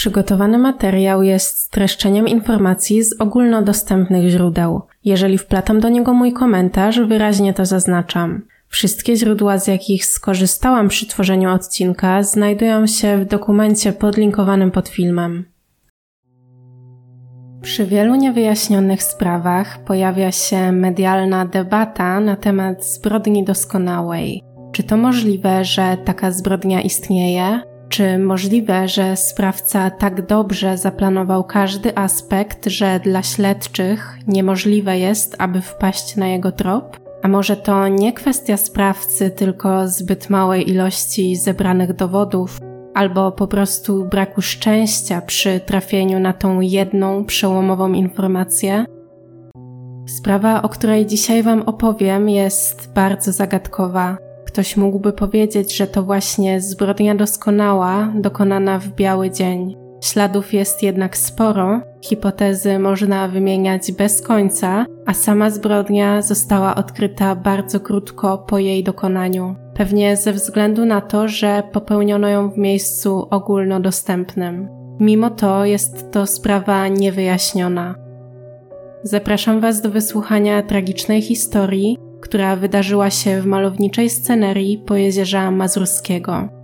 Przygotowany materiał jest streszczeniem informacji z ogólnodostępnych źródeł. Jeżeli wplatam do niego mój komentarz, wyraźnie to zaznaczam. Wszystkie źródła, z jakich skorzystałam przy tworzeniu odcinka, znajdują się w dokumencie podlinkowanym pod filmem. Przy wielu niewyjaśnionych sprawach pojawia się medialna debata na temat zbrodni doskonałej. Czy to możliwe, że taka zbrodnia istnieje? Czy możliwe, że sprawca tak dobrze zaplanował każdy aspekt, że dla śledczych niemożliwe jest, aby wpaść na jego trop? A może to nie kwestia sprawcy, tylko zbyt małej ilości zebranych dowodów, albo po prostu braku szczęścia przy trafieniu na tą jedną przełomową informację? Sprawa, o której dzisiaj Wam opowiem, jest bardzo zagadkowa. Ktoś mógłby powiedzieć, że to właśnie zbrodnia doskonała, dokonana w biały dzień. Śladów jest jednak sporo, hipotezy można wymieniać bez końca, a sama zbrodnia została odkryta bardzo krótko po jej dokonaniu. Pewnie ze względu na to, że popełniono ją w miejscu ogólnodostępnym. Mimo to jest to sprawa niewyjaśniona. Zapraszam Was do wysłuchania tragicznej historii, która wydarzyła się w malowniczej scenerii po jezierza Mazurskiego.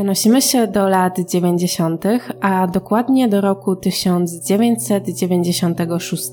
Przenosimy się do lat 90., a dokładnie do roku 1996.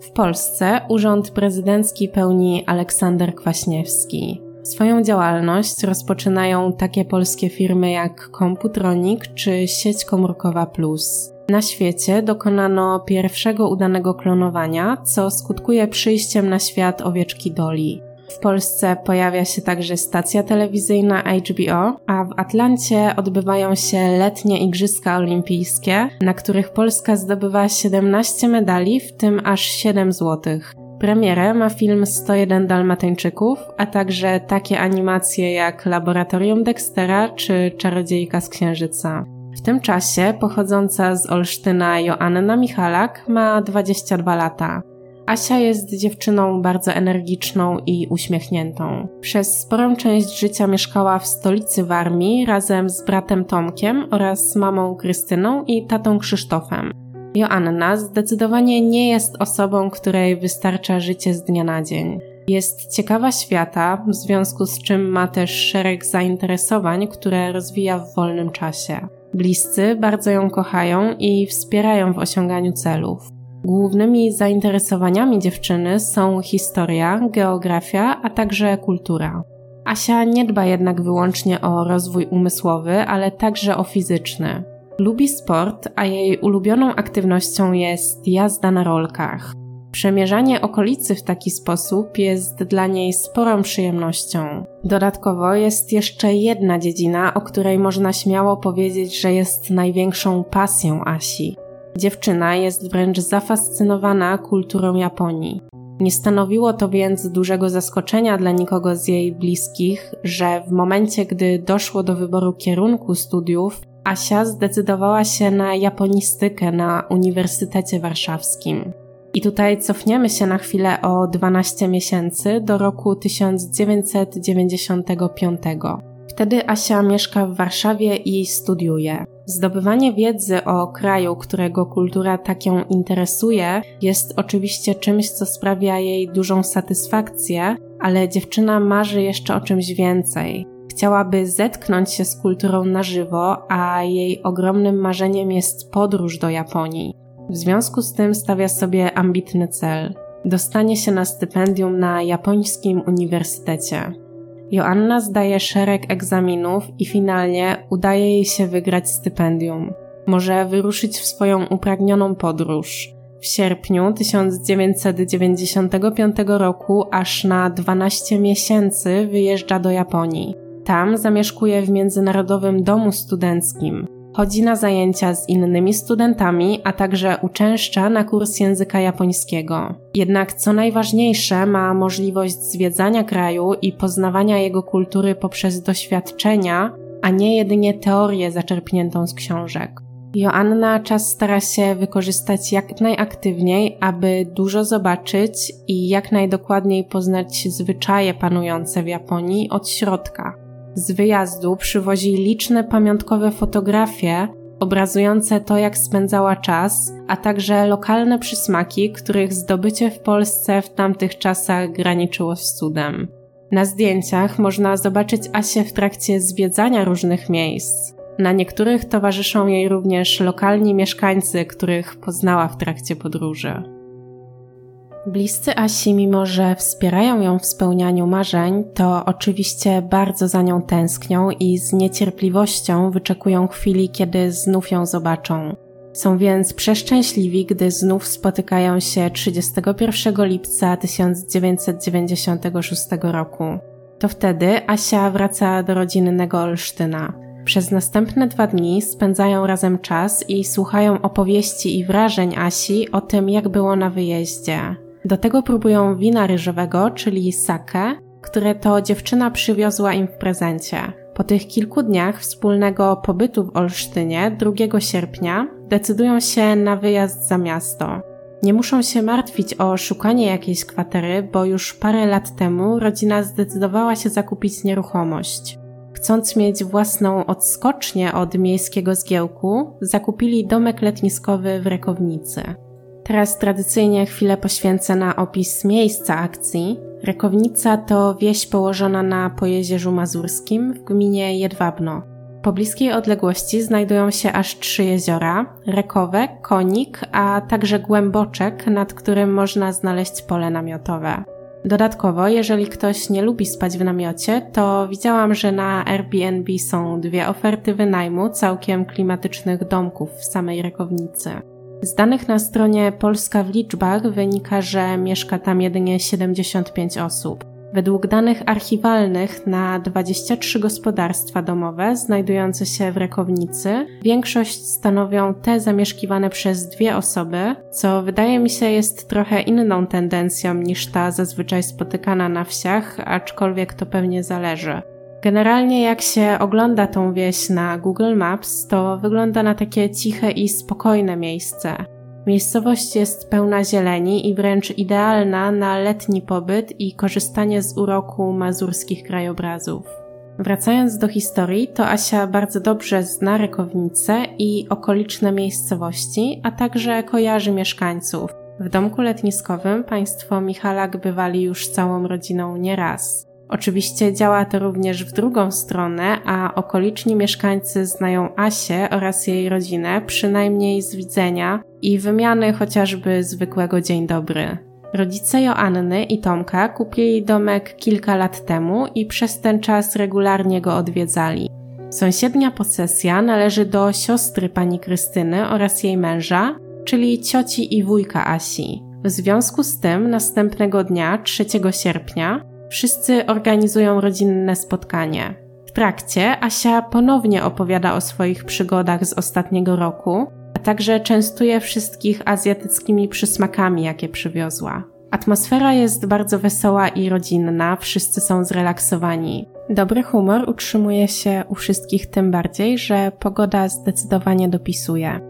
W Polsce urząd prezydencki pełni Aleksander Kwaśniewski. Swoją działalność rozpoczynają takie polskie firmy jak Komputronik czy sieć komórkowa Plus. Na świecie dokonano pierwszego udanego klonowania, co skutkuje przyjściem na świat owieczki Doli. W Polsce pojawia się także stacja telewizyjna HBO, a w Atlancie odbywają się letnie Igrzyska Olimpijskie, na których Polska zdobywa 17 medali, w tym aż 7 złotych. Premierę ma film 101 Dalmatyńczyków, a także takie animacje jak Laboratorium Dextera czy Czarodziejka z Księżyca. W tym czasie pochodząca z Olsztyna Joanna Michalak ma 22 lata. Asia jest dziewczyną bardzo energiczną i uśmiechniętą. Przez sporą część życia mieszkała w stolicy Warmii razem z bratem Tomkiem oraz mamą Krystyną i tatą Krzysztofem. Joanna zdecydowanie nie jest osobą, której wystarcza życie z dnia na dzień. Jest ciekawa świata, w związku z czym ma też szereg zainteresowań, które rozwija w wolnym czasie. Bliscy bardzo ją kochają i wspierają w osiąganiu celów. Głównymi zainteresowaniami dziewczyny są historia, geografia, a także kultura. Asia nie dba jednak wyłącznie o rozwój umysłowy, ale także o fizyczny. Lubi sport, a jej ulubioną aktywnością jest jazda na rolkach. Przemierzanie okolicy w taki sposób jest dla niej sporą przyjemnością. Dodatkowo jest jeszcze jedna dziedzina, o której można śmiało powiedzieć, że jest największą pasją Asi Dziewczyna jest wręcz zafascynowana kulturą Japonii. Nie stanowiło to więc dużego zaskoczenia dla nikogo z jej bliskich, że w momencie, gdy doszło do wyboru kierunku studiów, Asia zdecydowała się na japonistykę na Uniwersytecie Warszawskim. I tutaj cofniemy się na chwilę o 12 miesięcy do roku 1995. Wtedy Asia mieszka w Warszawie i studiuje. Zdobywanie wiedzy o kraju, którego kultura tak ją interesuje, jest oczywiście czymś, co sprawia jej dużą satysfakcję, ale dziewczyna marzy jeszcze o czymś więcej. Chciałaby zetknąć się z kulturą na żywo, a jej ogromnym marzeniem jest podróż do Japonii. W związku z tym stawia sobie ambitny cel. Dostanie się na stypendium na japońskim uniwersytecie. Joanna zdaje szereg egzaminów i finalnie udaje jej się wygrać stypendium. Może wyruszyć w swoją upragnioną podróż. W sierpniu 1995 roku aż na 12 miesięcy wyjeżdża do Japonii. Tam zamieszkuje w Międzynarodowym Domu Studenckim. Chodzi na zajęcia z innymi studentami, a także uczęszcza na kurs języka japońskiego. Jednak co najważniejsze, ma możliwość zwiedzania kraju i poznawania jego kultury poprzez doświadczenia, a nie jedynie teorię zaczerpniętą z książek. Joanna czas stara się wykorzystać jak najaktywniej, aby dużo zobaczyć i jak najdokładniej poznać zwyczaje panujące w Japonii od środka. Z wyjazdu przywozi liczne pamiątkowe fotografie obrazujące to, jak spędzała czas, a także lokalne przysmaki, których zdobycie w Polsce w tamtych czasach graniczyło z cudem. Na zdjęciach można zobaczyć Asię w trakcie zwiedzania różnych miejsc. Na niektórych towarzyszą jej również lokalni mieszkańcy, których poznała w trakcie podróży. Bliscy Asi, mimo że wspierają ją w spełnianiu marzeń, to oczywiście bardzo za nią tęsknią i z niecierpliwością wyczekują chwili, kiedy znów ją zobaczą. Są więc przeszczęśliwi, gdy znów spotykają się 31 lipca 1996 roku. To wtedy Asia wraca do rodzinnego Olsztyna. Przez następne dwa dni spędzają razem czas i słuchają opowieści i wrażeń Asi o tym, jak było na wyjeździe. Do tego próbują wina ryżowego, czyli sake, które to dziewczyna przywiozła im w prezencie. Po tych kilku dniach wspólnego pobytu w Olsztynie 2 sierpnia decydują się na wyjazd za miasto. Nie muszą się martwić o szukanie jakiejś kwatery, bo już parę lat temu rodzina zdecydowała się zakupić nieruchomość. Chcąc mieć własną odskocznię od miejskiego zgiełku, zakupili domek letniskowy w Rekownicy. Teraz tradycyjnie chwilę poświęcę na opis miejsca akcji. Rekownica to wieś położona na Pojezierzu Mazurskim w gminie Jedwabno. Po bliskiej odległości znajdują się aż trzy jeziora: Rekowe, Konik, a także Głęboczek, nad którym można znaleźć pole namiotowe. Dodatkowo, jeżeli ktoś nie lubi spać w namiocie, to widziałam, że na Airbnb są dwie oferty wynajmu całkiem klimatycznych domków w samej Rekownicy. Z danych na stronie Polska w liczbach wynika, że mieszka tam jedynie 75 osób. Według danych archiwalnych na 23 gospodarstwa domowe znajdujące się w Rekownicy, większość stanowią te zamieszkiwane przez dwie osoby, co wydaje mi się jest trochę inną tendencją niż ta zazwyczaj spotykana na wsiach, aczkolwiek to pewnie zależy. Generalnie jak się ogląda tą wieś na Google Maps, to wygląda na takie ciche i spokojne miejsce. Miejscowość jest pełna zieleni i wręcz idealna na letni pobyt i korzystanie z uroku mazurskich krajobrazów. Wracając do historii, to Asia bardzo dobrze zna Rekownicę i okoliczne miejscowości, a także kojarzy mieszkańców. W domku letniskowym państwo Michalak bywali już całą rodziną nieraz. Oczywiście działa to również w drugą stronę, a okoliczni mieszkańcy znają Asię oraz jej rodzinę przynajmniej z widzenia i wymiany chociażby zwykłego dzień dobry. Rodzice Joanny i Tomka kupili domek kilka lat temu i przez ten czas regularnie go odwiedzali. Sąsiednia posesja należy do siostry pani Krystyny oraz jej męża, czyli cioci i wujka Asi. W związku z tym następnego dnia, 3 sierpnia, Wszyscy organizują rodzinne spotkanie. W trakcie Asia ponownie opowiada o swoich przygodach z ostatniego roku, a także częstuje wszystkich azjatyckimi przysmakami, jakie przywiozła. Atmosfera jest bardzo wesoła i rodzinna, wszyscy są zrelaksowani. Dobry humor utrzymuje się u wszystkich tym bardziej, że pogoda zdecydowanie dopisuje.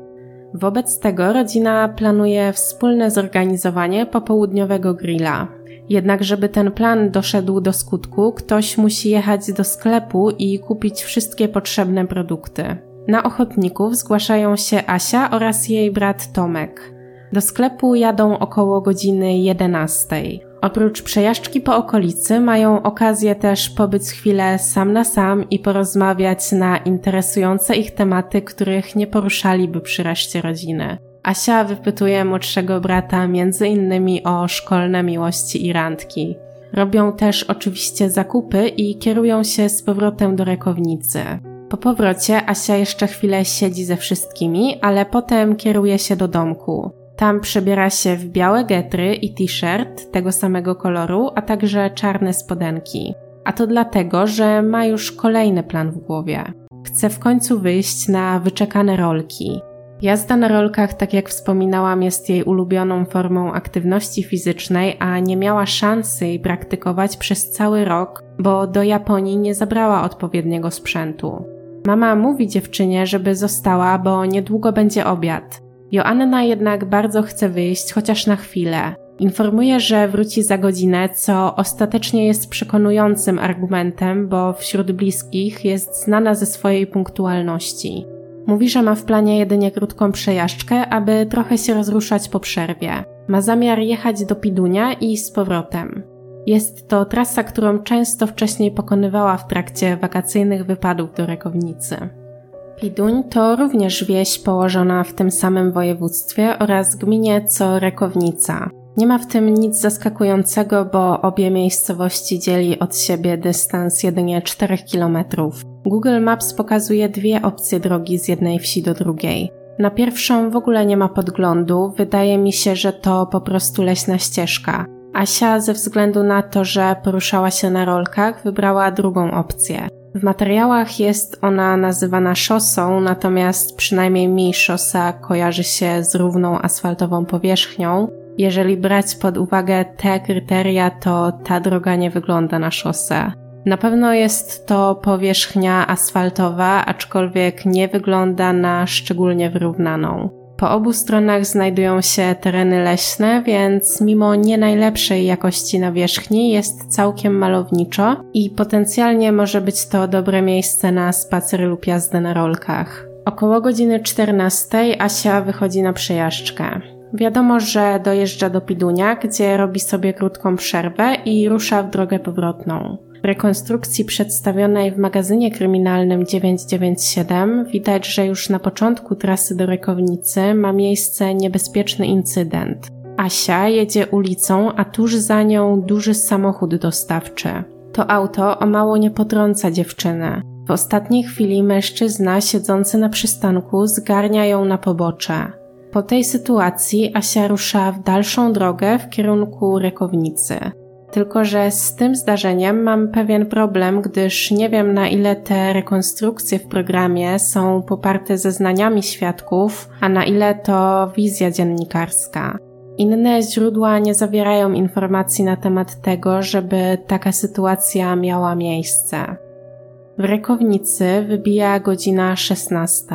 Wobec tego rodzina planuje wspólne zorganizowanie popołudniowego grilla. Jednak, żeby ten plan doszedł do skutku, ktoś musi jechać do sklepu i kupić wszystkie potrzebne produkty. Na ochotników zgłaszają się Asia oraz jej brat Tomek. Do sklepu jadą około godziny 11. Oprócz przejażdżki po okolicy mają okazję też pobyć chwilę sam na sam i porozmawiać na interesujące ich tematy, których nie poruszaliby przy reszcie rodziny. Asia wypytuje młodszego brata między innymi o szkolne miłości i randki. Robią też oczywiście zakupy i kierują się z powrotem do rekownicy. Po powrocie Asia jeszcze chwilę siedzi ze wszystkimi, ale potem kieruje się do domku. Tam przebiera się w białe getry i t-shirt tego samego koloru, a także czarne spodenki. A to dlatego, że ma już kolejny plan w głowie. Chce w końcu wyjść na wyczekane rolki. Jazda na rolkach, tak jak wspominałam, jest jej ulubioną formą aktywności fizycznej, a nie miała szansy jej praktykować przez cały rok, bo do Japonii nie zabrała odpowiedniego sprzętu. Mama mówi dziewczynie, żeby została, bo niedługo będzie obiad. Joanna jednak bardzo chce wyjść, chociaż na chwilę. Informuje, że wróci za godzinę, co ostatecznie jest przekonującym argumentem, bo wśród bliskich jest znana ze swojej punktualności. Mówi, że ma w planie jedynie krótką przejażdżkę, aby trochę się rozruszać po przerwie. Ma zamiar jechać do Pidunia i z powrotem. Jest to trasa, którą często wcześniej pokonywała w trakcie wakacyjnych wypadów do Rekownicy. Piduń to również wieś położona w tym samym województwie oraz gminie co Rekownica. Nie ma w tym nic zaskakującego, bo obie miejscowości dzieli od siebie dystans jedynie 4 km. Google Maps pokazuje dwie opcje drogi z jednej wsi do drugiej. Na pierwszą w ogóle nie ma podglądu, wydaje mi się, że to po prostu leśna ścieżka. Asia ze względu na to, że poruszała się na rolkach, wybrała drugą opcję. W materiałach jest ona nazywana szosą, natomiast przynajmniej mi szosa kojarzy się z równą asfaltową powierzchnią. Jeżeli brać pod uwagę te kryteria, to ta droga nie wygląda na szosę. Na pewno jest to powierzchnia asfaltowa, aczkolwiek nie wygląda na szczególnie wyrównaną. Po obu stronach znajdują się tereny leśne, więc mimo nie najlepszej jakości nawierzchni jest całkiem malowniczo i potencjalnie może być to dobre miejsce na spacer lub jazdę na rolkach. Około godziny 14 Asia wychodzi na przejażdżkę. Wiadomo, że dojeżdża do Pidunia, gdzie robi sobie krótką przerwę i rusza w drogę powrotną. W rekonstrukcji przedstawionej w magazynie kryminalnym 997 widać, że już na początku trasy do Rykownicy ma miejsce niebezpieczny incydent. Asia jedzie ulicą, a tuż za nią duży samochód dostawczy. To auto o mało nie potrąca dziewczynę. W ostatniej chwili mężczyzna siedzący na przystanku zgarnia ją na pobocze. Po tej sytuacji Asia rusza w dalszą drogę w kierunku Rekownicy. Tylko, że z tym zdarzeniem mam pewien problem, gdyż nie wiem na ile te rekonstrukcje w programie są poparte zeznaniami świadków, a na ile to wizja dziennikarska. Inne źródła nie zawierają informacji na temat tego, żeby taka sytuacja miała miejsce. W Rekownicy wybija godzina 16.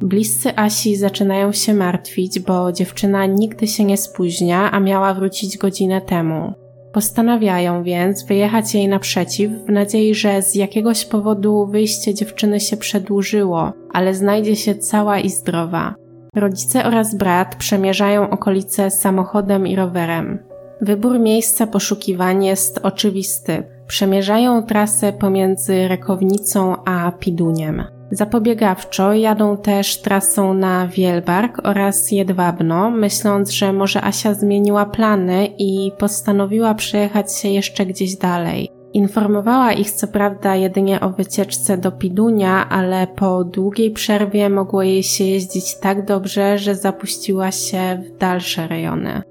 Bliscy Asi zaczynają się martwić, bo dziewczyna nigdy się nie spóźnia, a miała wrócić godzinę temu. Postanawiają więc wyjechać jej naprzeciw w nadziei, że z jakiegoś powodu wyjście dziewczyny się przedłużyło, ale znajdzie się cała i zdrowa. Rodzice oraz brat przemierzają okolice samochodem i rowerem. Wybór miejsca poszukiwań jest oczywisty. Przemierzają trasę pomiędzy Rekownicą a Piduniem. Zapobiegawczo jadą też trasą na Wielbark oraz Jedwabno, myśląc, że może Asia zmieniła plany i postanowiła przejechać się jeszcze gdzieś dalej. Informowała ich co prawda jedynie o wycieczce do Pidunia, ale po długiej przerwie mogło jej się jeździć tak dobrze, że zapuściła się w dalsze rejony.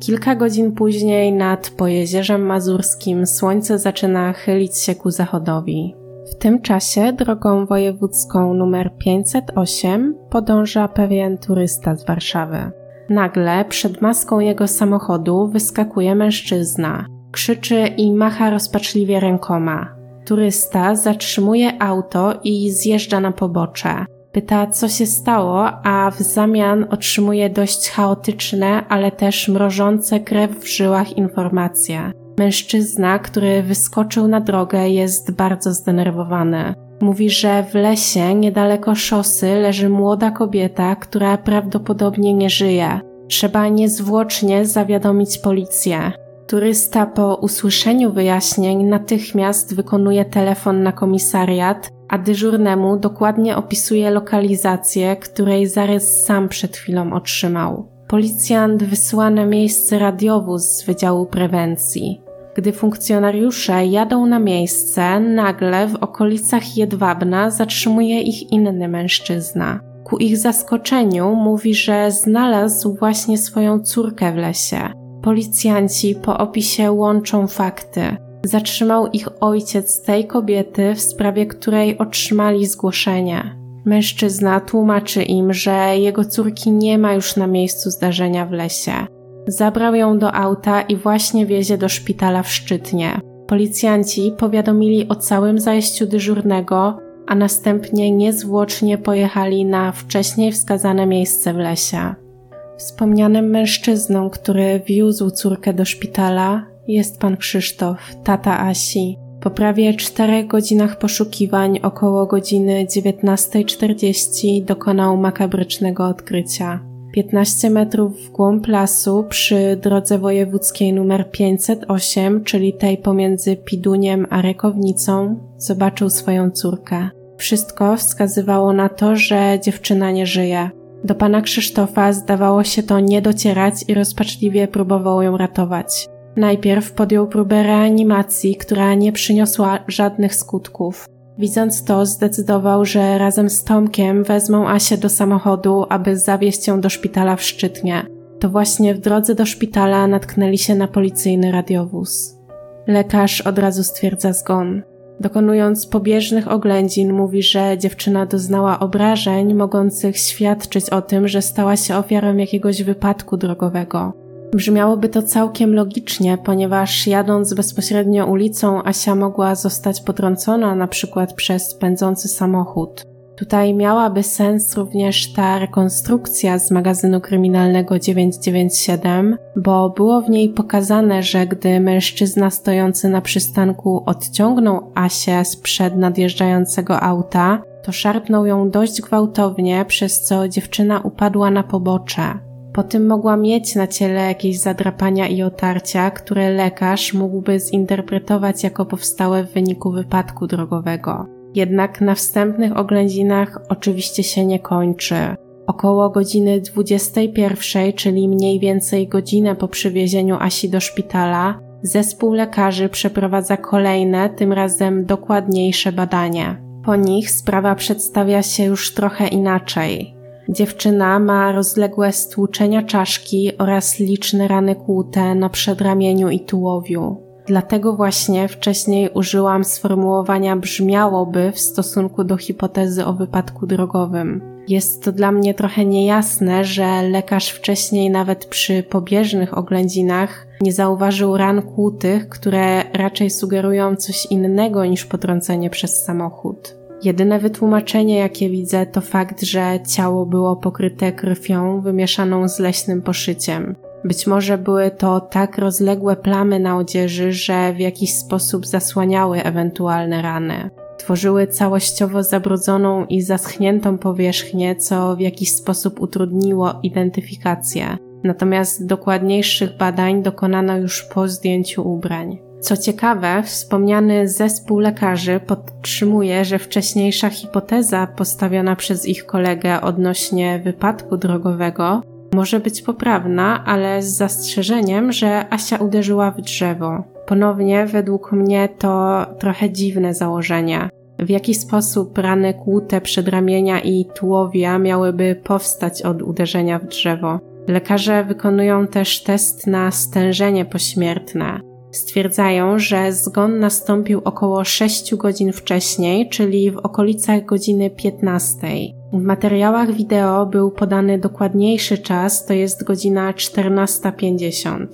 Kilka godzin później nad Pojezierzem Mazurskim słońce zaczyna chylić się ku zachodowi. W tym czasie drogą wojewódzką numer 508 podąża pewien turysta z Warszawy. Nagle przed maską jego samochodu wyskakuje mężczyzna. Krzyczy i macha rozpaczliwie rękoma. Turysta zatrzymuje auto i zjeżdża na pobocze. Pyta, co się stało, a w zamian otrzymuje dość chaotyczne, ale też mrożące krew w żyłach informacje. Mężczyzna, który wyskoczył na drogę, jest bardzo zdenerwowany. Mówi, że w lesie niedaleko szosy leży młoda kobieta, która prawdopodobnie nie żyje. Trzeba niezwłocznie zawiadomić policję. Turysta po usłyszeniu wyjaśnień natychmiast wykonuje telefon na komisariat, a dyżurnemu dokładnie opisuje lokalizację, której zarys sam przed chwilą otrzymał. Policjant wysyła na miejsce radiowóz z Wydziału Prewencji. Gdy funkcjonariusze jadą na miejsce, nagle w okolicach Jedwabna zatrzymuje ich inny mężczyzna. Ku ich zaskoczeniu mówi, że znalazł właśnie swoją córkę w lesie. Policjanci po opisie łączą fakty. zatrzymał ich ojciec tej kobiety, w sprawie której otrzymali zgłoszenie. Mężczyzna tłumaczy im, że jego córki nie ma już na miejscu zdarzenia w lesie. Zabrał ją do auta i właśnie wiezie do szpitala w Szczytnie. Policjanci powiadomili o całym zajściu dyżurnego, a następnie niezwłocznie pojechali na wcześniej wskazane miejsce w lesie. Wspomnianym mężczyzną, który wiózł córkę do szpitala, jest pan Krzysztof, tata Asi. Po prawie czterech godzinach poszukiwań, około godziny 19.40, dokonał makabrycznego odkrycia. 15 metrów w głąb lasu przy drodze wojewódzkiej nr 508, czyli tej pomiędzy Piduniem a Rekownicą, zobaczył swoją córkę. Wszystko wskazywało na to, że dziewczyna nie żyje. Do pana Krzysztofa zdawało się to nie docierać i rozpaczliwie próbował ją ratować. Najpierw podjął próbę reanimacji, która nie przyniosła żadnych skutków. Widząc to, zdecydował, że razem z Tomkiem wezmą Asię do samochodu, aby zawieźć ją do szpitala w Szczytnie. To właśnie w drodze do szpitala natknęli się na policyjny radiowóz. Lekarz od razu stwierdza zgon. Dokonując pobieżnych oględzin, mówi, że dziewczyna doznała obrażeń mogących świadczyć o tym, że stała się ofiarą jakiegoś wypadku drogowego. Brzmiałoby to całkiem logicznie, ponieważ jadąc bezpośrednio ulicą, Asia mogła zostać potrącona na przykład przez pędzący samochód. Tutaj miałaby sens również ta rekonstrukcja z magazynu kryminalnego 997, bo było w niej pokazane, że gdy mężczyzna stojący na przystanku odciągnął Asię sprzed nadjeżdżającego auta, to szarpnął ją dość gwałtownie, przez co dziewczyna upadła na pobocze. Po tym mogła mieć na ciele jakieś zadrapania i otarcia, które lekarz mógłby zinterpretować jako powstałe w wyniku wypadku drogowego. Jednak na wstępnych oględzinach oczywiście się nie kończy. Około godziny 21, czyli mniej więcej godzinę po przywiezieniu Asi do szpitala, zespół lekarzy przeprowadza kolejne, tym razem dokładniejsze badanie. Po nich sprawa przedstawia się już trochę inaczej. Dziewczyna ma rozległe stłuczenia czaszki oraz liczne rany kłute na przedramieniu i tułowiu. Dlatego właśnie wcześniej użyłam sformułowania brzmiałoby w stosunku do hipotezy o wypadku drogowym. Jest to dla mnie trochę niejasne, że lekarz wcześniej nawet przy pobieżnych oględzinach nie zauważył ran kłutych, które raczej sugerują coś innego niż potrącenie przez samochód. Jedyne wytłumaczenie, jakie widzę, to fakt, że ciało było pokryte krwią wymieszaną z leśnym poszyciem. Być może były to tak rozległe plamy na odzieży, że w jakiś sposób zasłaniały ewentualne rany. Tworzyły całościowo zabrudzoną i zaschniętą powierzchnię, co w jakiś sposób utrudniło identyfikację. Natomiast dokładniejszych badań dokonano już po zdjęciu ubrań. Co ciekawe, wspomniany zespół lekarzy podtrzymuje, że wcześniejsza hipoteza postawiona przez ich kolegę odnośnie wypadku drogowego może być poprawna, ale z zastrzeżeniem, że Asia uderzyła w drzewo. Ponownie, według mnie, to trochę dziwne założenie. W jaki sposób rany kłute przedramienia i tułowia miałyby powstać od uderzenia w drzewo? Lekarze wykonują też test na stężenie pośmiertne. Stwierdzają, że zgon nastąpił około 6 godzin wcześniej, czyli w okolicach godziny 15. W materiałach wideo był podany dokładniejszy czas, to jest godzina 14.50.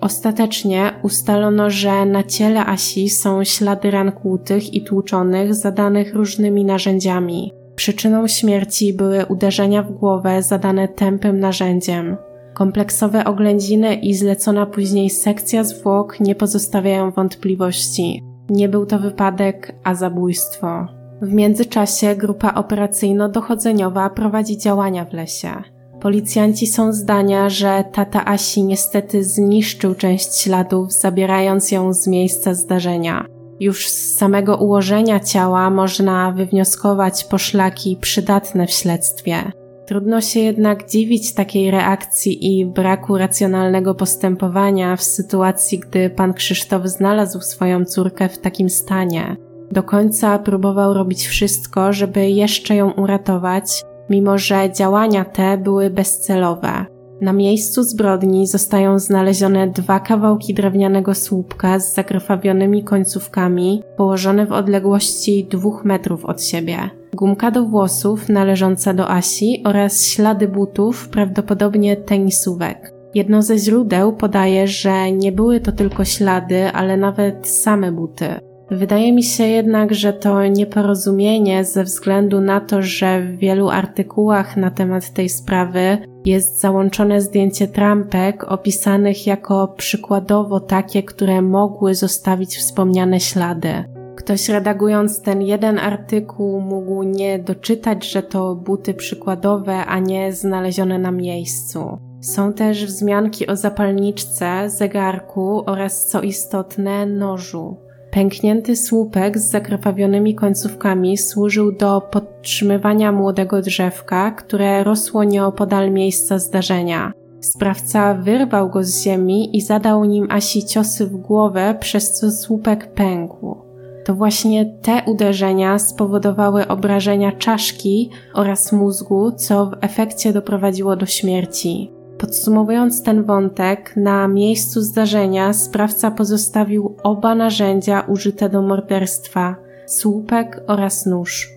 Ostatecznie ustalono, że na ciele Asi są ślady ran kłutych i tłuczonych zadanych różnymi narzędziami. Przyczyną śmierci były uderzenia w głowę zadane tępym narzędziem. Kompleksowe oględziny i zlecona później sekcja zwłok nie pozostawiają wątpliwości. Nie był to wypadek, a zabójstwo. W międzyczasie grupa operacyjno-dochodzeniowa prowadzi działania w lesie. Policjanci są zdania, że tata Asi niestety zniszczył część śladów, zabierając ją z miejsca zdarzenia. Już z samego ułożenia ciała można wywnioskować poszlaki przydatne w śledztwie. Trudno się jednak dziwić takiej reakcji i braku racjonalnego postępowania w sytuacji, gdy pan Krzysztof znalazł swoją córkę w takim stanie. Do końca próbował robić wszystko, żeby jeszcze ją uratować, mimo że działania te były bezcelowe. Na miejscu zbrodni zostają znalezione dwa kawałki drewnianego słupka z zakrwawionymi końcówkami, położone w odległości dwóch metrów od siebie. Gumka do włosów należąca do Asi oraz ślady butów, prawdopodobnie tenisówek. Jedno ze źródeł podaje, że nie były to tylko ślady, ale nawet same buty. Wydaje mi się jednak, że to nieporozumienie ze względu na to, że w wielu artykułach na temat tej sprawy jest załączone zdjęcie trampek opisanych jako przykładowo takie, które mogły zostawić wspomniane ślady. Ktoś redagując ten jeden artykuł mógł nie doczytać, że to buty przykładowe, a nie znalezione na miejscu. Są też wzmianki o zapalniczce, zegarku oraz co istotne nożu. Pęknięty słupek z zakrwawionymi końcówkami służył do podtrzymywania młodego drzewka, które rosło nieopodal miejsca zdarzenia. Sprawca wyrwał go z ziemi i zadał nim Asi ciosy w głowę, przez co słupek pękł. To właśnie te uderzenia spowodowały obrażenia czaszki oraz mózgu, co w efekcie doprowadziło do śmierci. Podsumowując ten wątek, na miejscu zdarzenia sprawca pozostawił oba narzędzia użyte do morderstwa słupek oraz nóż.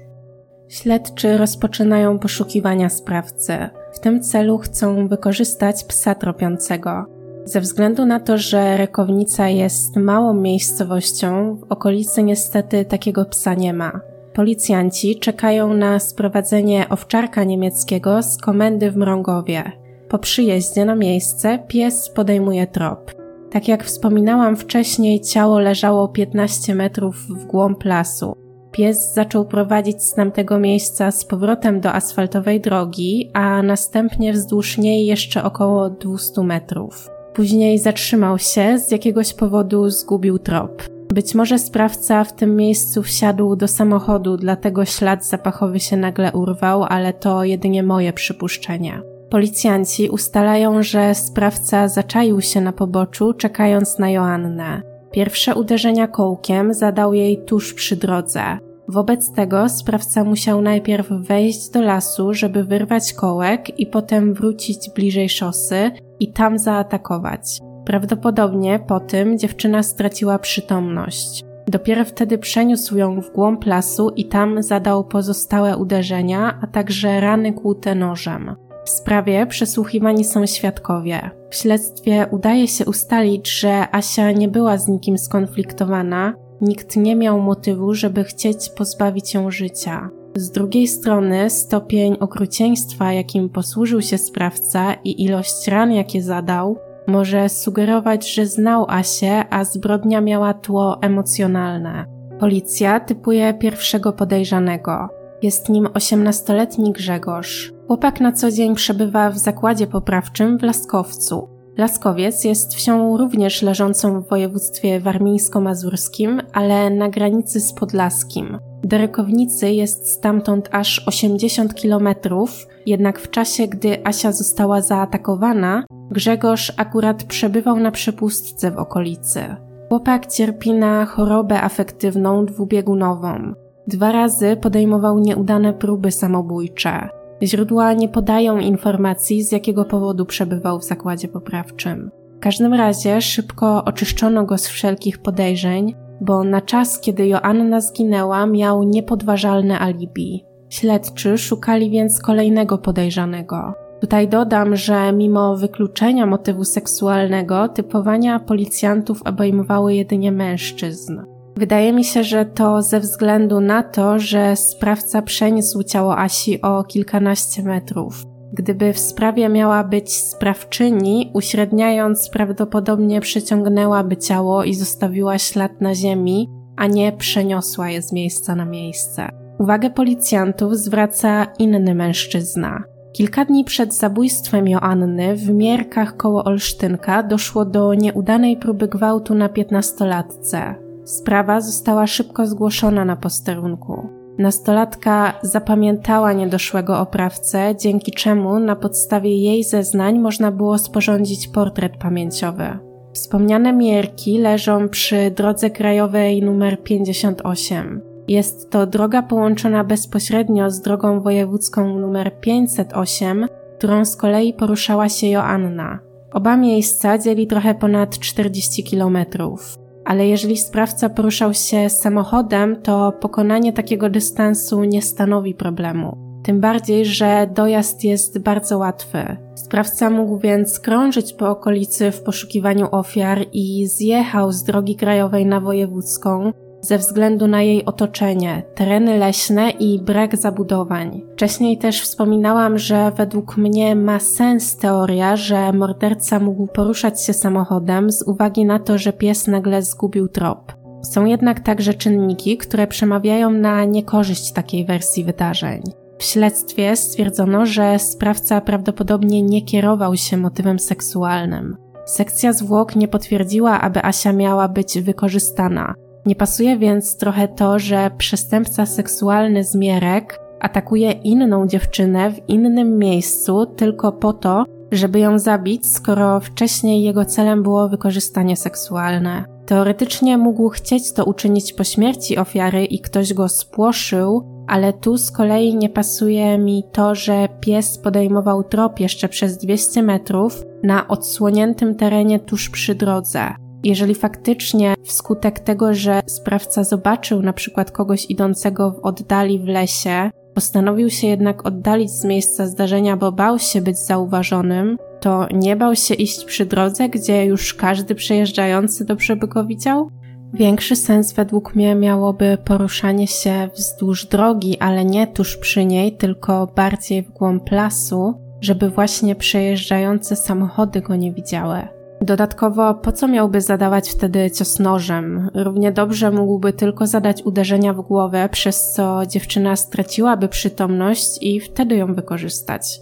Śledczy rozpoczynają poszukiwania sprawcy. W tym celu chcą wykorzystać psa tropiącego. Ze względu na to, że Rekownica jest małą miejscowością, w okolicy niestety takiego psa nie ma. Policjanci czekają na sprowadzenie owczarka niemieckiego z komendy w Mrągowie. Po przyjeździe na miejsce pies podejmuje trop. Tak jak wspominałam wcześniej, ciało leżało 15 metrów w głąb lasu. Pies zaczął prowadzić z tamtego miejsca z powrotem do asfaltowej drogi, a następnie wzdłuż niej jeszcze około 200 metrów. Później zatrzymał się, z jakiegoś powodu zgubił trop. Być może sprawca w tym miejscu wsiadł do samochodu, dlatego ślad zapachowy się nagle urwał, ale to jedynie moje przypuszczenie. Policjanci ustalają, że sprawca zaczaił się na poboczu, czekając na Joannę. Pierwsze uderzenia kołkiem zadał jej tuż przy drodze. Wobec tego sprawca musiał najpierw wejść do lasu, żeby wyrwać kołek i potem wrócić bliżej szosy i tam zaatakować. Prawdopodobnie po tym dziewczyna straciła przytomność. Dopiero wtedy przeniósł ją w głąb lasu i tam zadał pozostałe uderzenia, a także rany kłute nożem. W sprawie przesłuchiwani są świadkowie. W śledztwie udaje się ustalić, że Asia nie była z nikim skonfliktowana, nikt nie miał motywu, żeby chcieć pozbawić ją życia. Z drugiej strony stopień okrucieństwa, jakim posłużył się sprawca i ilość ran, jakie zadał, może sugerować, że znał Asię, a zbrodnia miała tło emocjonalne. Policja typuje pierwszego podejrzanego. Jest nim 18-letni Grzegorz. Chłopak na co dzień przebywa w zakładzie poprawczym w Laskowcu. Laskowiec jest wsią również leżącą w województwie warmińsko-mazurskim, ale na granicy z Podlaskim. Do Rykownicy jest stamtąd aż 80 kilometrów, jednak w czasie, gdy Asia została zaatakowana, Grzegorz akurat przebywał na przepustce w okolicy. Chłopak cierpi na chorobę afektywną dwubiegunową. Dwa razy podejmował nieudane próby samobójcze. Źródła nie podają informacji, z jakiego powodu przebywał w zakładzie poprawczym. W każdym razie szybko oczyszczono go z wszelkich podejrzeń, bo na czas, kiedy Joanna zginęła, miał niepodważalne alibi. Śledczy szukali więc kolejnego podejrzanego. Tutaj dodam, że mimo wykluczenia motywu seksualnego, typowania policjantów obejmowały jedynie mężczyzn. Wydaje mi się, że to ze względu na to, że sprawca przeniósł ciało Asi o kilkanaście metrów. Gdyby w sprawie miała być sprawczyni, uśredniając, prawdopodobnie przyciągnęłaby ciało i zostawiła ślad na ziemi, a nie przeniosła je z miejsca na miejsce. Uwagę policjantów zwraca inny mężczyzna. Kilka dni przed zabójstwem Joanny w Mierkach koło Olsztynka doszło do nieudanej próby gwałtu na piętnastolatce. Sprawa została szybko zgłoszona na posterunku. Nastolatka zapamiętała niedoszłego oprawcę, dzięki czemu na podstawie jej zeznań można było sporządzić portret pamięciowy. Wspomniane mierki leżą przy drodze krajowej nr 58. Jest to droga połączona bezpośrednio z drogą wojewódzką nr 508, którą z kolei poruszała się Joanna. Oba miejsca dzieli trochę ponad 40 kilometrów. Ale jeżeli sprawca poruszał się samochodem, to pokonanie takiego dystansu nie stanowi problemu. Tym bardziej, że dojazd jest bardzo łatwy. Sprawca mógł więc krążyć po okolicy w poszukiwaniu ofiar i zjechał z drogi krajowej na wojewódzką ze względu na jej otoczenie, tereny leśne i brak zabudowań. Wcześniej też wspominałam, że według mnie ma sens teoria, że morderca mógł poruszać się samochodem z uwagi na to, że pies nagle zgubił trop. Są jednak także czynniki, które przemawiają na niekorzyść takiej wersji wydarzeń. W śledztwie stwierdzono, że sprawca prawdopodobnie nie kierował się motywem seksualnym. Sekcja zwłok nie potwierdziła, aby Asia miała być wykorzystana. Nie pasuje więc trochę to, że przestępca seksualny z Mierek atakuje inną dziewczynę w innym miejscu tylko po to, żeby ją zabić, skoro wcześniej jego celem było wykorzystanie seksualne. Teoretycznie mógł chcieć to uczynić po śmierci ofiary i ktoś go spłoszył, ale tu z kolei nie pasuje mi to, że pies podejmował trop jeszcze przez 200 metrów na odsłoniętym terenie tuż przy drodze. Jeżeli faktycznie wskutek tego, że sprawca zobaczył na przykład kogoś idącego w oddali w lesie, postanowił się jednak oddalić z miejsca zdarzenia, bo bał się być zauważonym, to nie bał się iść przy drodze, gdzie już każdy przejeżdżający dobrze by go widział? Większy sens według mnie miałoby poruszanie się wzdłuż drogi, ale nie tuż przy niej, tylko bardziej w głąb lasu, żeby właśnie przejeżdżające samochody go nie widziały. Dodatkowo, po co miałby zadawać wtedy cios nożem? Równie dobrze mógłby tylko zadać uderzenia w głowę, przez co dziewczyna straciłaby przytomność i wtedy ją wykorzystać.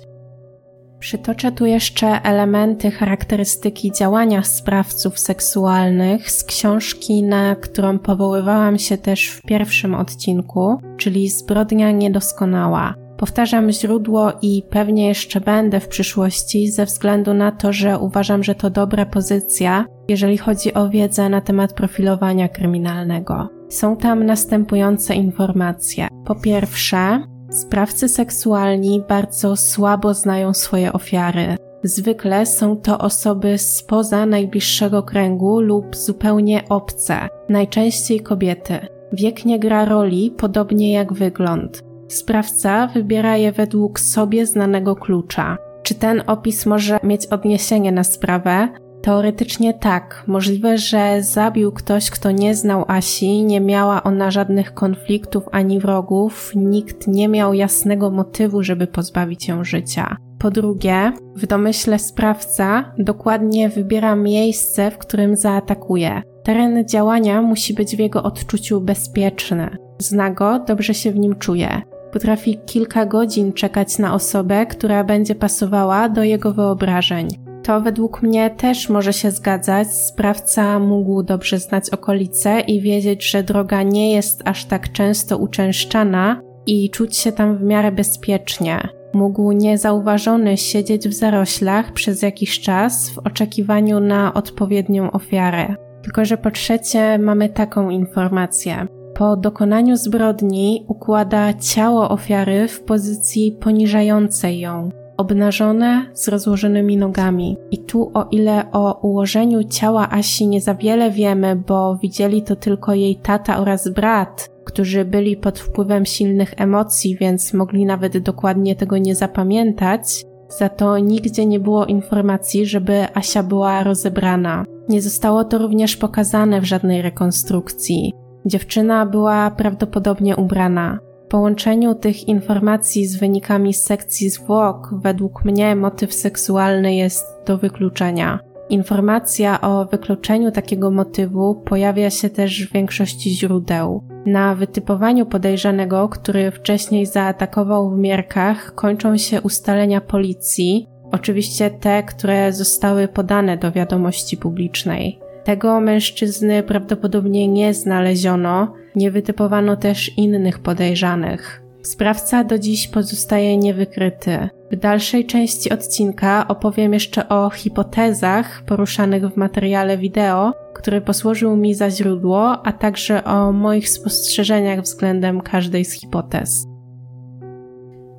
Przytoczę tu jeszcze elementy charakterystyki działania sprawców seksualnych z książki, na którą powoływałam się też w pierwszym odcinku, czyli Zbrodnia Niedoskonała. Powtarzam źródło i pewnie jeszcze będę w przyszłości ze względu na to, że uważam, że to dobra pozycja, jeżeli chodzi o wiedzę na temat profilowania kryminalnego. Są tam następujące informacje. Po pierwsze, Sprawcy seksualni bardzo słabo znają swoje ofiary. Zwykle są to osoby spoza najbliższego kręgu lub zupełnie obce, najczęściej kobiety. Wiek nie gra roli, podobnie jak wygląd. Sprawca wybiera je według sobie znanego klucza. Czy ten opis może mieć odniesienie na sprawę? Teoretycznie tak. Możliwe, że zabił ktoś, kto nie znał Asi, nie miała ona żadnych konfliktów ani wrogów, nikt nie miał jasnego motywu, żeby pozbawić ją życia. Po drugie, w domyśle sprawca dokładnie wybiera miejsce, w którym zaatakuje. Teren działania musi być w jego odczuciu bezpieczny. Zna go, dobrze się w nim czuje. Potrafi kilka godzin czekać na osobę, która będzie pasowała do jego wyobrażeń to według mnie też może się zgadzać. Sprawca mógł dobrze znać okolice i wiedzieć, że droga nie jest aż tak często uczęszczana i czuć się tam w miarę bezpiecznie. Mógł niezauważony siedzieć w zaroślach przez jakiś czas w oczekiwaniu na odpowiednią ofiarę. Tylko, że po trzecie mamy taką informację. Po dokonaniu zbrodni układa ciało ofiary w pozycji poniżającej ją, obnażone z rozłożonymi nogami. I tu, o ile o ułożeniu ciała Asi nie za wiele wiemy, bo widzieli to tylko jej tata oraz brat, którzy byli pod wpływem silnych emocji, więc mogli nawet dokładnie tego nie zapamiętać, za to nigdzie nie było informacji, żeby Asia była rozebrana. Nie zostało to również pokazane w żadnej rekonstrukcji. Dziewczyna była prawdopodobnie ubrana połączeniu tych informacji z wynikami sekcji zwłok, według mnie motyw seksualny jest do wykluczenia. Informacja o wykluczeniu takiego motywu pojawia się też w większości źródeł. Na wytypowaniu podejrzanego, który wcześniej zaatakował w Mierkach, kończą się ustalenia policji, oczywiście te, które zostały podane do wiadomości publicznej. Tego mężczyzny prawdopodobnie nie znaleziono, nie wytypowano też innych podejrzanych. Sprawca do dziś pozostaje niewykryty. W dalszej części odcinka opowiem jeszcze o hipotezach poruszanych w materiale wideo, który posłużył mi za źródło, a także o moich spostrzeżeniach względem każdej z hipotez.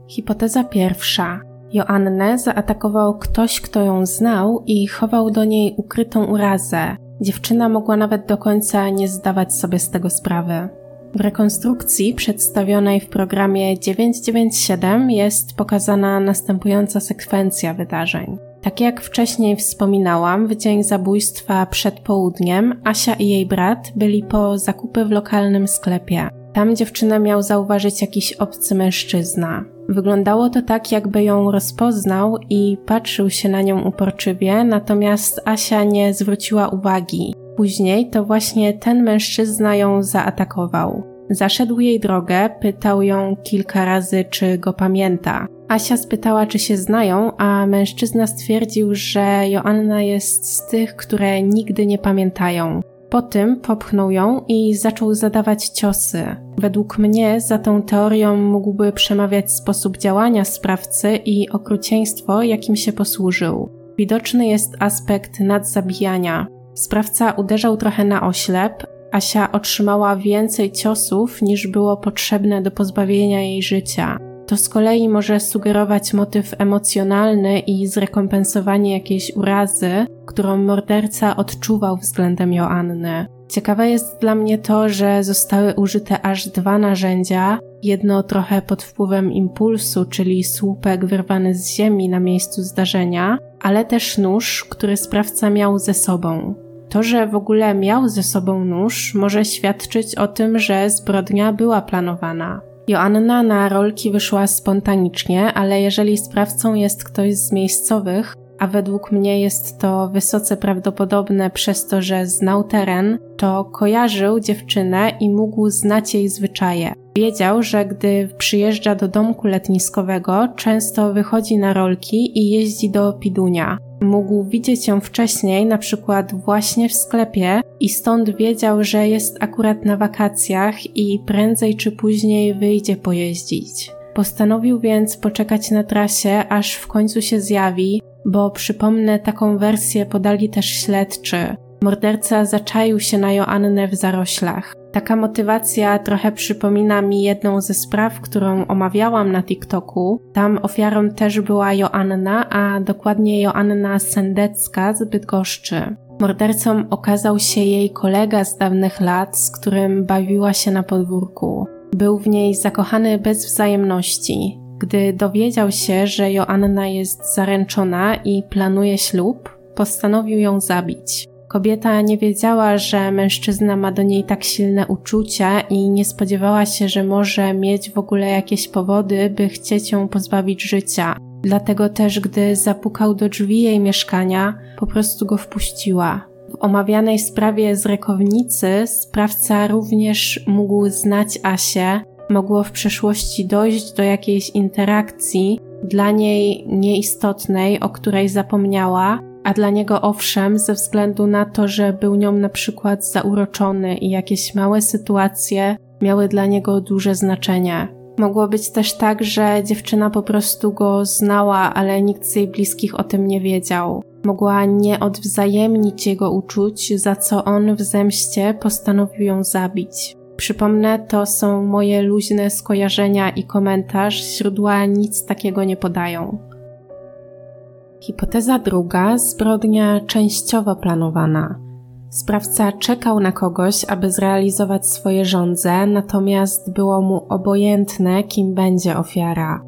Hipoteza pierwsza. Joannę zaatakował ktoś, kto ją znał i chował do niej ukrytą urazę. Dziewczyna mogła nawet do końca nie zdawać sobie z tego sprawy. W rekonstrukcji przedstawionej w programie 997 jest pokazana następująca sekwencja wydarzeń. Tak jak wcześniej wspominałam, w dzień zabójstwa przed południem Asia i jej brat byli po zakupy w lokalnym sklepie. Tam dziewczynę miał zauważyć jakiś obcy mężczyzna. Wyglądało to tak, jakby ją rozpoznał i patrzył się na nią uporczywie, natomiast Asia nie zwróciła uwagi. Później to właśnie ten mężczyzna ją zaatakował. Zaszedł jej drogę, pytał ją kilka razy, czy go pamięta. Asia spytała, czy się znają, a mężczyzna stwierdził, że Joanna jest z tych, które nigdy nie pamiętają. Po tym popchnął ją i zaczął zadawać ciosy. Według mnie za tą teorią mógłby przemawiać sposób działania sprawcy i okrucieństwo, jakim się posłużył. Widoczny jest aspekt nadzabijania. Sprawca uderzał trochę na oślep, Asia otrzymała więcej ciosów niż było potrzebne do pozbawienia jej życia. To z kolei może sugerować motyw emocjonalny i zrekompensowanie jakiejś urazy, którą morderca odczuwał względem Joanny. Ciekawe jest dla mnie to, że zostały użyte aż dwa narzędzia, jedno trochę pod wpływem impulsu, czyli słupek wyrwany z ziemi na miejscu zdarzenia, ale też nóż, który sprawca miał ze sobą. To, że w ogóle miał ze sobą nóż, może świadczyć o tym, że zbrodnia była planowana. Joanna na rolki wyszła spontanicznie, ale jeżeli sprawcą jest ktoś z miejscowych, a według mnie jest to wysoce prawdopodobne przez to, że znał teren, to kojarzył dziewczynę i mógł znać jej zwyczaje. Wiedział, że gdy przyjeżdża do domku letniskowego, często wychodzi na rolki i jeździ do Pidunia. Mógł widzieć ją wcześniej, na przykład właśnie w sklepie, i stąd wiedział, że jest akurat na wakacjach i prędzej czy później wyjdzie pojeździć. Postanowił więc poczekać na trasie, aż w końcu się zjawi, bo przypomnę, taką wersję podali też śledczy. Morderca zaczaił się na Joannę w zaroślach. Taka motywacja trochę przypomina mi jedną ze spraw, którą omawiałam na TikToku. Tam ofiarą też była Joanna, a dokładnie Joanna Sendecka z Bydgoszczy. Mordercą okazał się jej kolega z dawnych lat, z którym bawiła się na podwórku. Był w niej zakochany bez wzajemności. Gdy dowiedział się, że Joanna jest zaręczona i planuje ślub, postanowił ją zabić. Kobieta nie wiedziała, że mężczyzna ma do niej tak silne uczucia i nie spodziewała się, że może mieć w ogóle jakieś powody, by chcieć ją pozbawić życia. Dlatego też, gdy zapukał do drzwi jej mieszkania, po prostu go wpuściła. W omawianej sprawie z rekownicy sprawca również mógł znać Asię, mogło w przeszłości dojść do jakiejś interakcji, dla niej nieistotnej, o której zapomniała, a dla niego owszem, ze względu na to, że był nią na przykład zauroczony i jakieś małe sytuacje miały dla niego duże znaczenie. Mogło być też tak, że dziewczyna po prostu go znała, ale nikt z jej bliskich o tym nie wiedział. Mogła nie odwzajemnić jego uczuć, za co on w zemście postanowił ją zabić. Przypomnę, to są moje luźne skojarzenia i komentarz, źródła nic takiego nie podają. Hipoteza druga, zbrodnia częściowo planowana. Sprawca czekał na kogoś, aby zrealizować swoje żądze, natomiast było mu obojętne, kim będzie ofiara.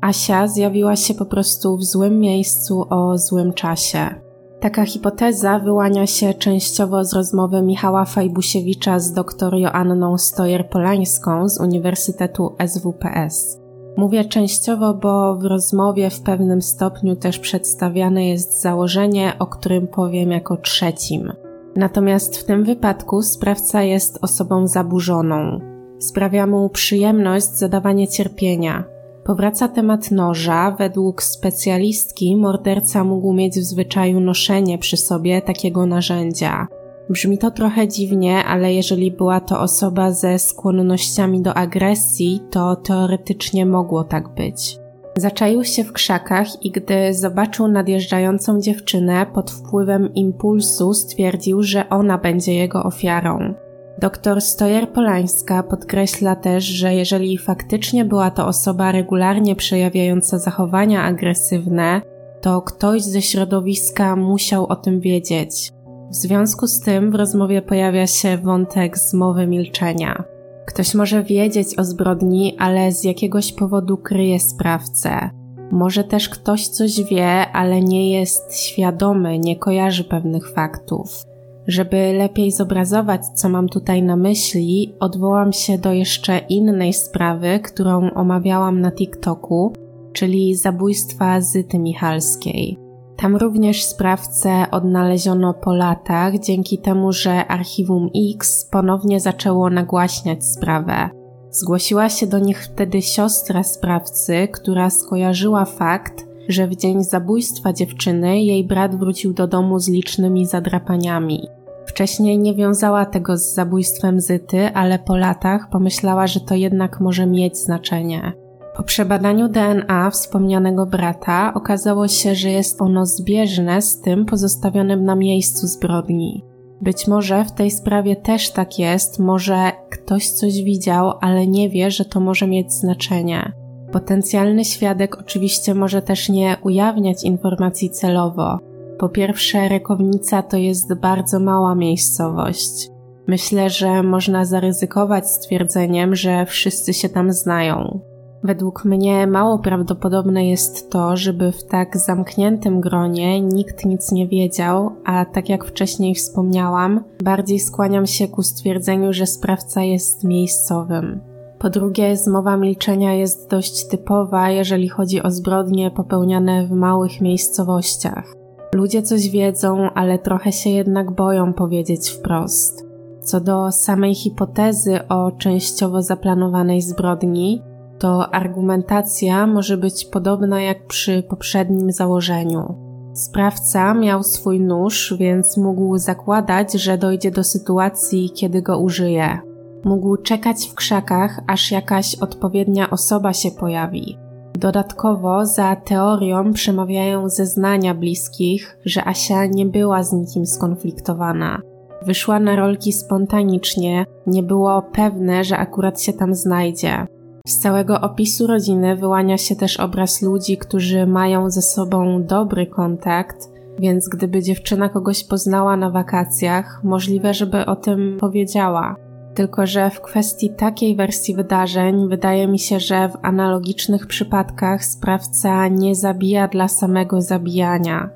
Asia zjawiła się po prostu w złym miejscu o złym czasie. Taka hipoteza wyłania się częściowo z rozmowy Michała Fajbusiewicza z dr Joanną Stojer-Polańską z Uniwersytetu SWPS. Mówię częściowo, bo w rozmowie w pewnym stopniu też przedstawiane jest założenie, o którym powiem jako trzecim. Natomiast w tym wypadku sprawca jest osobą zaburzoną. Sprawia mu przyjemność zadawanie cierpienia. Powraca temat noża. Według specjalistki morderca mógł mieć w zwyczaju noszenie przy sobie takiego narzędzia. Brzmi to trochę dziwnie, ale jeżeli była to osoba ze skłonnościami do agresji, to teoretycznie mogło tak być. Zaczaił się w krzakach i gdy zobaczył nadjeżdżającą dziewczynę pod wpływem impulsu, stwierdził, że ona będzie jego ofiarą. Doktor Stojer-Polańska podkreśla też, że jeżeli faktycznie była to osoba regularnie przejawiająca zachowania agresywne, to ktoś ze środowiska musiał o tym wiedzieć. W związku z tym w rozmowie pojawia się wątek zmowy milczenia. Ktoś może wiedzieć o zbrodni, ale z jakiegoś powodu kryje sprawcę. Może też ktoś coś wie, ale nie jest świadomy, nie kojarzy pewnych faktów. Żeby lepiej zobrazować, co mam tutaj na myśli, odwołam się do jeszcze innej sprawy, którą omawiałam na TikToku, czyli zabójstwa Zyty Michalskiej. Tam również sprawcę odnaleziono po latach dzięki temu, że Archiwum X ponownie zaczęło nagłaśniać sprawę. Zgłosiła się do nich wtedy siostra sprawcy, która skojarzyła fakt, że w dzień zabójstwa dziewczyny jej brat wrócił do domu z licznymi zadrapaniami. Wcześniej nie wiązała tego z zabójstwem Zyty, ale po latach pomyślała, że to jednak może mieć znaczenie. Po przebadaniu DNA wspomnianego brata okazało się, że jest ono zbieżne z tym pozostawionym na miejscu zbrodni. Być może w tej sprawie też tak jest, może ktoś coś widział, ale nie wie, że to może mieć znaczenie. Potencjalny świadek oczywiście może też nie ujawniać informacji celowo. Po pierwsze, Rekownica to jest bardzo mała miejscowość. Myślę, że można zaryzykować stwierdzeniem, że wszyscy się tam znają. Według mnie mało prawdopodobne jest to, żeby w tak zamkniętym gronie nikt nic nie wiedział, a tak jak wcześniej wspomniałam, bardziej skłaniam się ku stwierdzeniu, że sprawca jest miejscowym. Po drugie, zmowa milczenia jest dość typowa, jeżeli chodzi o zbrodnie popełniane w małych miejscowościach. Ludzie coś wiedzą, ale trochę się jednak boją powiedzieć wprost. Co do samej hipotezy o częściowo zaplanowanej zbrodni, to argumentacja może być podobna jak przy poprzednim założeniu. Sprawca miał swój nóż, więc mógł zakładać, że dojdzie do sytuacji, kiedy go użyje. Mógł czekać w krzakach, aż jakaś odpowiednia osoba się pojawi. Dodatkowo za teorią przemawiają zeznania bliskich, że Asia nie była z nikim skonfliktowana. Wyszła na rolki spontanicznie, nie było pewne, że akurat się tam znajdzie. Z całego opisu rodziny wyłania się też obraz ludzi, którzy mają ze sobą dobry kontakt, więc gdyby dziewczyna kogoś poznała na wakacjach, możliwe, żeby o tym powiedziała. Tylko, że w kwestii takiej wersji wydarzeń wydaje mi się, że w analogicznych przypadkach sprawca nie zabija dla samego zabijania.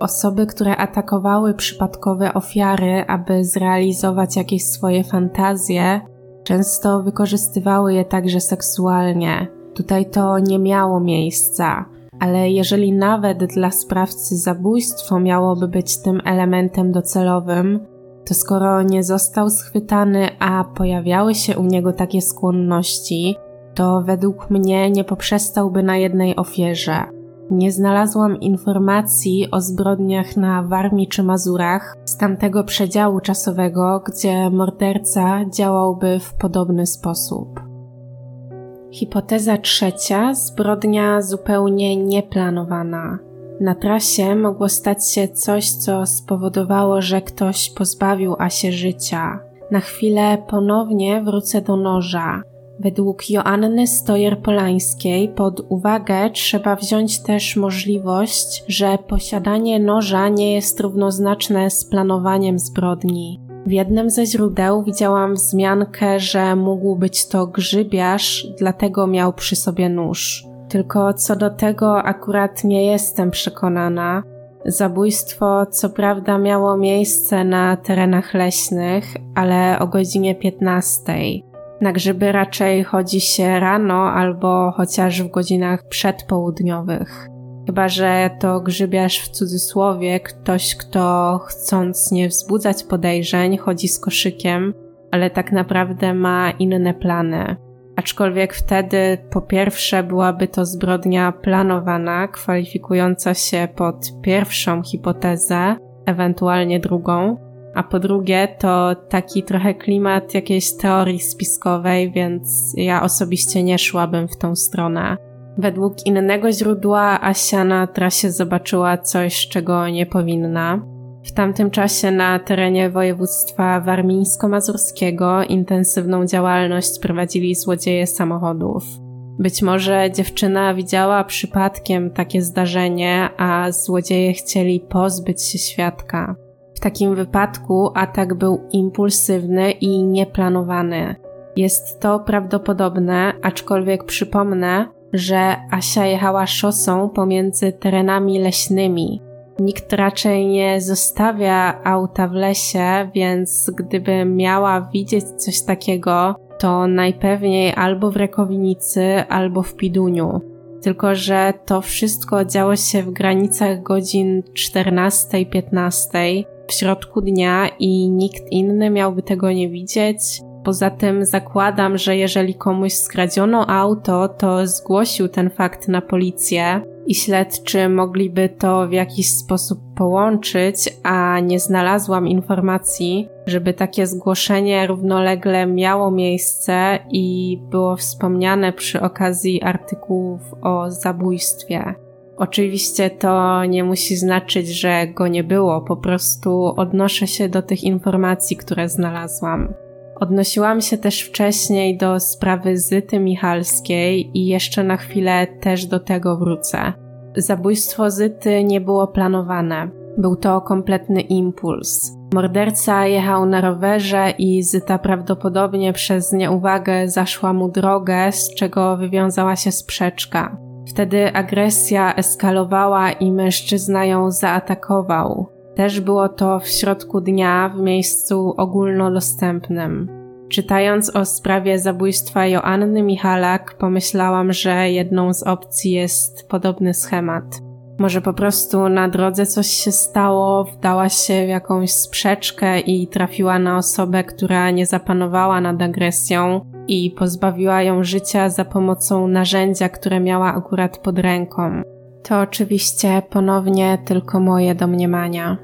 Osoby, które atakowały przypadkowe ofiary, aby zrealizować jakieś swoje fantazje, często wykorzystywały je także seksualnie. Tutaj to nie miało miejsca, ale jeżeli nawet dla sprawcy zabójstwo miałoby być tym elementem docelowym, to skoro nie został schwytany, a pojawiały się u niego takie skłonności, to według mnie nie poprzestałby na jednej ofierze. Nie znalazłam informacji o zbrodniach na Warmii czy Mazurach z tamtego przedziału czasowego, gdzie morderca działałby w podobny sposób. Hipoteza trzecia zbrodnia zupełnie nieplanowana. Na trasie mogło stać się coś, co spowodowało, że ktoś pozbawił Asię życia. Na chwilę ponownie wrócę do noża. Według Joanny Stojer-Polańskiej pod uwagę trzeba wziąć też możliwość, że posiadanie noża nie jest równoznaczne z planowaniem zbrodni. W jednym ze źródeł widziałam wzmiankę, że mógł być to grzybiarz, dlatego miał przy sobie nóż. Tylko co do tego akurat nie jestem przekonana. Zabójstwo co prawda miało miejsce na terenach leśnych, ale o godzinie 15. Na grzyby raczej chodzi się rano albo chociaż w godzinach przedpołudniowych. Chyba, że to grzybiarz w cudzysłowie, ktoś, kto chcąc nie wzbudzać podejrzeń, chodzi z koszykiem, ale tak naprawdę ma inne plany. Aczkolwiek wtedy po pierwsze byłaby to zbrodnia planowana, kwalifikująca się pod pierwszą hipotezę, ewentualnie drugą, a po drugie to taki trochę klimat jakiejś teorii spiskowej, więc ja osobiście nie szłabym w tą stronę. Według innego źródła Asia na trasie zobaczyła coś, czego nie powinna. W tamtym czasie na terenie województwa warmińsko-mazurskiego intensywną działalność prowadzili złodzieje samochodów. Być może dziewczyna widziała przypadkiem takie zdarzenie, a złodzieje chcieli pozbyć się świadka. W takim wypadku atak był impulsywny i nieplanowany. Jest to prawdopodobne, aczkolwiek przypomnę, że Asia jechała szosą pomiędzy terenami leśnymi. Nikt raczej nie zostawia auta w lesie, więc gdyby miała widzieć coś takiego, to najpewniej albo w Rekowinicy, albo w Piduniu. Tylko, że to wszystko działo się w granicach godzin 14-15 w środku dnia i nikt inny miałby tego nie widzieć. Poza tym zakładam, że jeżeli komuś skradziono auto, to zgłosił ten fakt na policję i śledczy mogliby to w jakiś sposób połączyć, a nie znalazłam informacji, żeby takie zgłoszenie równolegle miało miejsce i było wspomniane przy okazji artykułów o zabójstwie. Oczywiście to nie musi znaczyć, że go nie było, po prostu odnoszę się do tych informacji, które znalazłam. Odnosiłam się też wcześniej do sprawy Zyty Michalskiej i jeszcze na chwilę też do tego wrócę. Zabójstwo Zyty nie było planowane. Był to kompletny impuls. Morderca jechał na rowerze i Zyta prawdopodobnie przez nieuwagę zaszła mu drogę, z czego wywiązała się sprzeczka. Wtedy agresja eskalowała i mężczyzna ją zaatakował. Też było to w środku dnia w miejscu ogólnodostępnym. Czytając o sprawie zabójstwa Joanny Michalak, pomyślałam, że jedną z opcji jest podobny schemat. Może po prostu na drodze coś się stało, wdała się w jakąś sprzeczkę i trafiła na osobę, która nie zapanowała nad agresją i pozbawiła ją życia za pomocą narzędzia, które miała akurat pod ręką. To oczywiście ponownie tylko moje domniemania.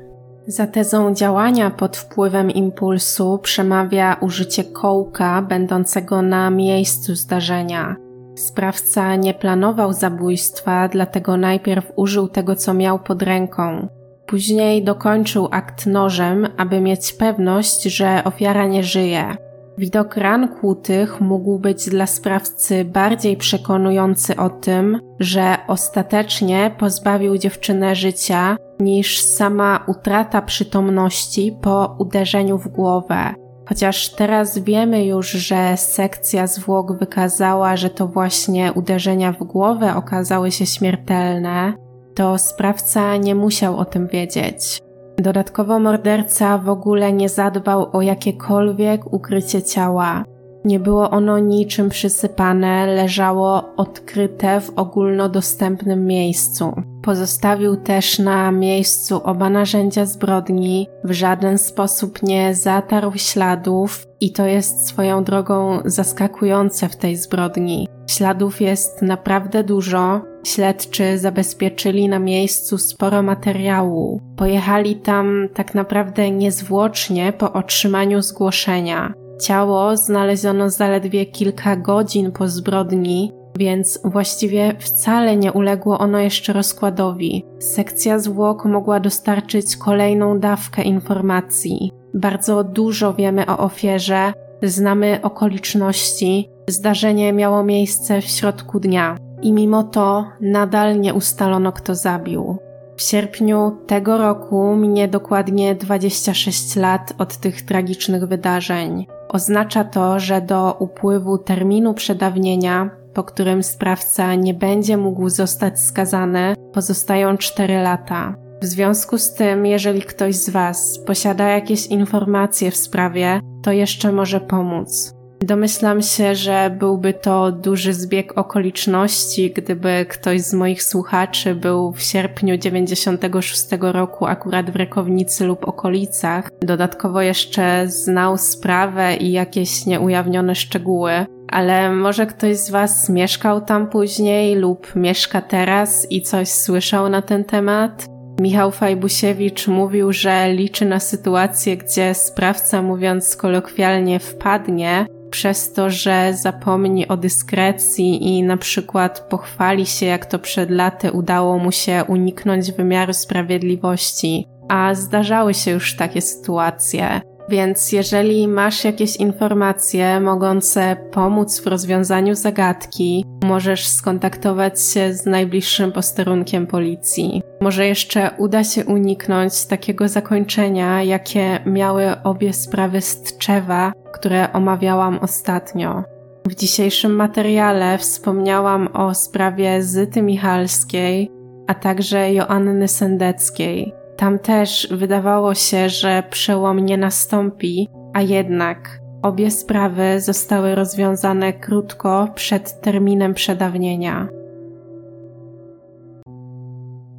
Za tezą działania pod wpływem impulsu przemawia użycie kołka będącego na miejscu zdarzenia. Sprawca nie planował zabójstwa, dlatego najpierw użył tego, co miał pod ręką. Później dokończył akt nożem, aby mieć pewność, że ofiara nie żyje. Widok ran kłutych mógł być dla sprawcy bardziej przekonujący o tym, że ostatecznie pozbawił dziewczynę życia, niż sama utrata przytomności po uderzeniu w głowę. Chociaż teraz wiemy już, że sekcja zwłok wykazała, że to właśnie uderzenia w głowę okazały się śmiertelne, to sprawca nie musiał o tym wiedzieć. Dodatkowo morderca w ogóle nie zadbał o jakiekolwiek ukrycie ciała. Nie było ono niczym przysypane, leżało odkryte w ogólnodostępnym miejscu. Pozostawił też na miejscu oba narzędzia zbrodni, w żaden sposób nie zatarł śladów i to jest swoją drogą zaskakujące w tej zbrodni. Śladów jest naprawdę dużo. Śledczy zabezpieczyli na miejscu sporo materiału. Pojechali tam tak naprawdę niezwłocznie po otrzymaniu zgłoszenia. Ciało znaleziono zaledwie kilka godzin po zbrodni, więc właściwie wcale nie uległo ono jeszcze rozkładowi. Sekcja zwłok mogła dostarczyć kolejną dawkę informacji. Bardzo dużo wiemy o ofierze, znamy okoliczności. Zdarzenie miało miejsce w środku dnia i mimo to nadal nie ustalono, kto zabił. W sierpniu tego roku minie dokładnie 26 lat od tych tragicznych wydarzeń. Oznacza to, że do upływu terminu przedawnienia, po którym sprawca nie będzie mógł zostać skazany, pozostają 4 lata. W związku z tym, jeżeli ktoś z Was posiada jakieś informacje w sprawie, to jeszcze może pomóc. Domyślam się, że byłby to duży zbieg okoliczności, gdyby ktoś z moich słuchaczy był w sierpniu 96 roku akurat w Rekownicy lub okolicach. Dodatkowo jeszcze znał sprawę i jakieś nieujawnione szczegóły. Ale może ktoś z Was mieszkał tam później lub mieszka teraz i coś słyszał na ten temat? Michał Fajbusiewicz mówił, że liczy na sytuację, gdzie sprawca, mówiąc kolokwialnie, wpadnie, przez to, że zapomni o dyskrecji i na przykład pochwali się, jak to przed laty udało mu się uniknąć wymiaru sprawiedliwości. a zdarzały się już takie sytuacje. Więc jeżeli masz jakieś informacje mogące pomóc w rozwiązaniu zagadki, możesz skontaktować się z najbliższym posterunkiem policji. Może jeszcze uda się uniknąć takiego zakończenia, jakie miały obie sprawy z Tczewa, które omawiałam ostatnio. W dzisiejszym materiale wspomniałam o sprawie Zyty Michalskiej, a także Joanny Sendeckiej. Tam też wydawało się, że przełom nie nastąpi, a jednak obie sprawy zostały rozwiązane krótko przed terminem przedawnienia.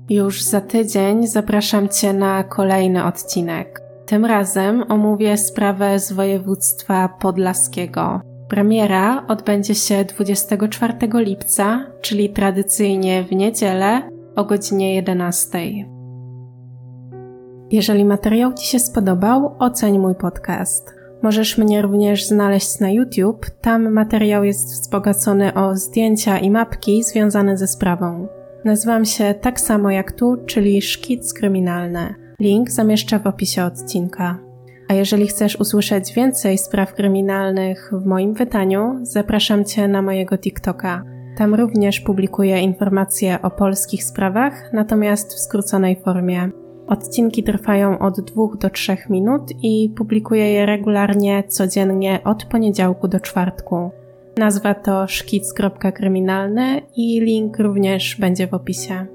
Już za tydzień zapraszam Cię na kolejny odcinek. Tym razem omówię sprawę z województwa podlaskiego. Premiera odbędzie się 24 lipca, czyli tradycyjnie w niedzielę o godzinie 11. Jeżeli materiał Ci się spodobał, oceń mój podcast. Możesz mnie również znaleźć na YouTube, tam materiał jest wzbogacony o zdjęcia i mapki związane ze sprawą. Nazywam się tak samo jak tu, czyli Szkic Kryminalny. Link zamieszczę w opisie odcinka. A jeżeli chcesz usłyszeć więcej spraw kryminalnych w moim wydaniu, zapraszam Cię na mojego TikToka. Tam również publikuję informacje o polskich sprawach, natomiast w skróconej formie. Odcinki trwają od 2 do 3 minut i publikuję je regularnie codziennie od poniedziałku do czwartku. Nazwa to szkic.kryminalny i link również będzie w opisie.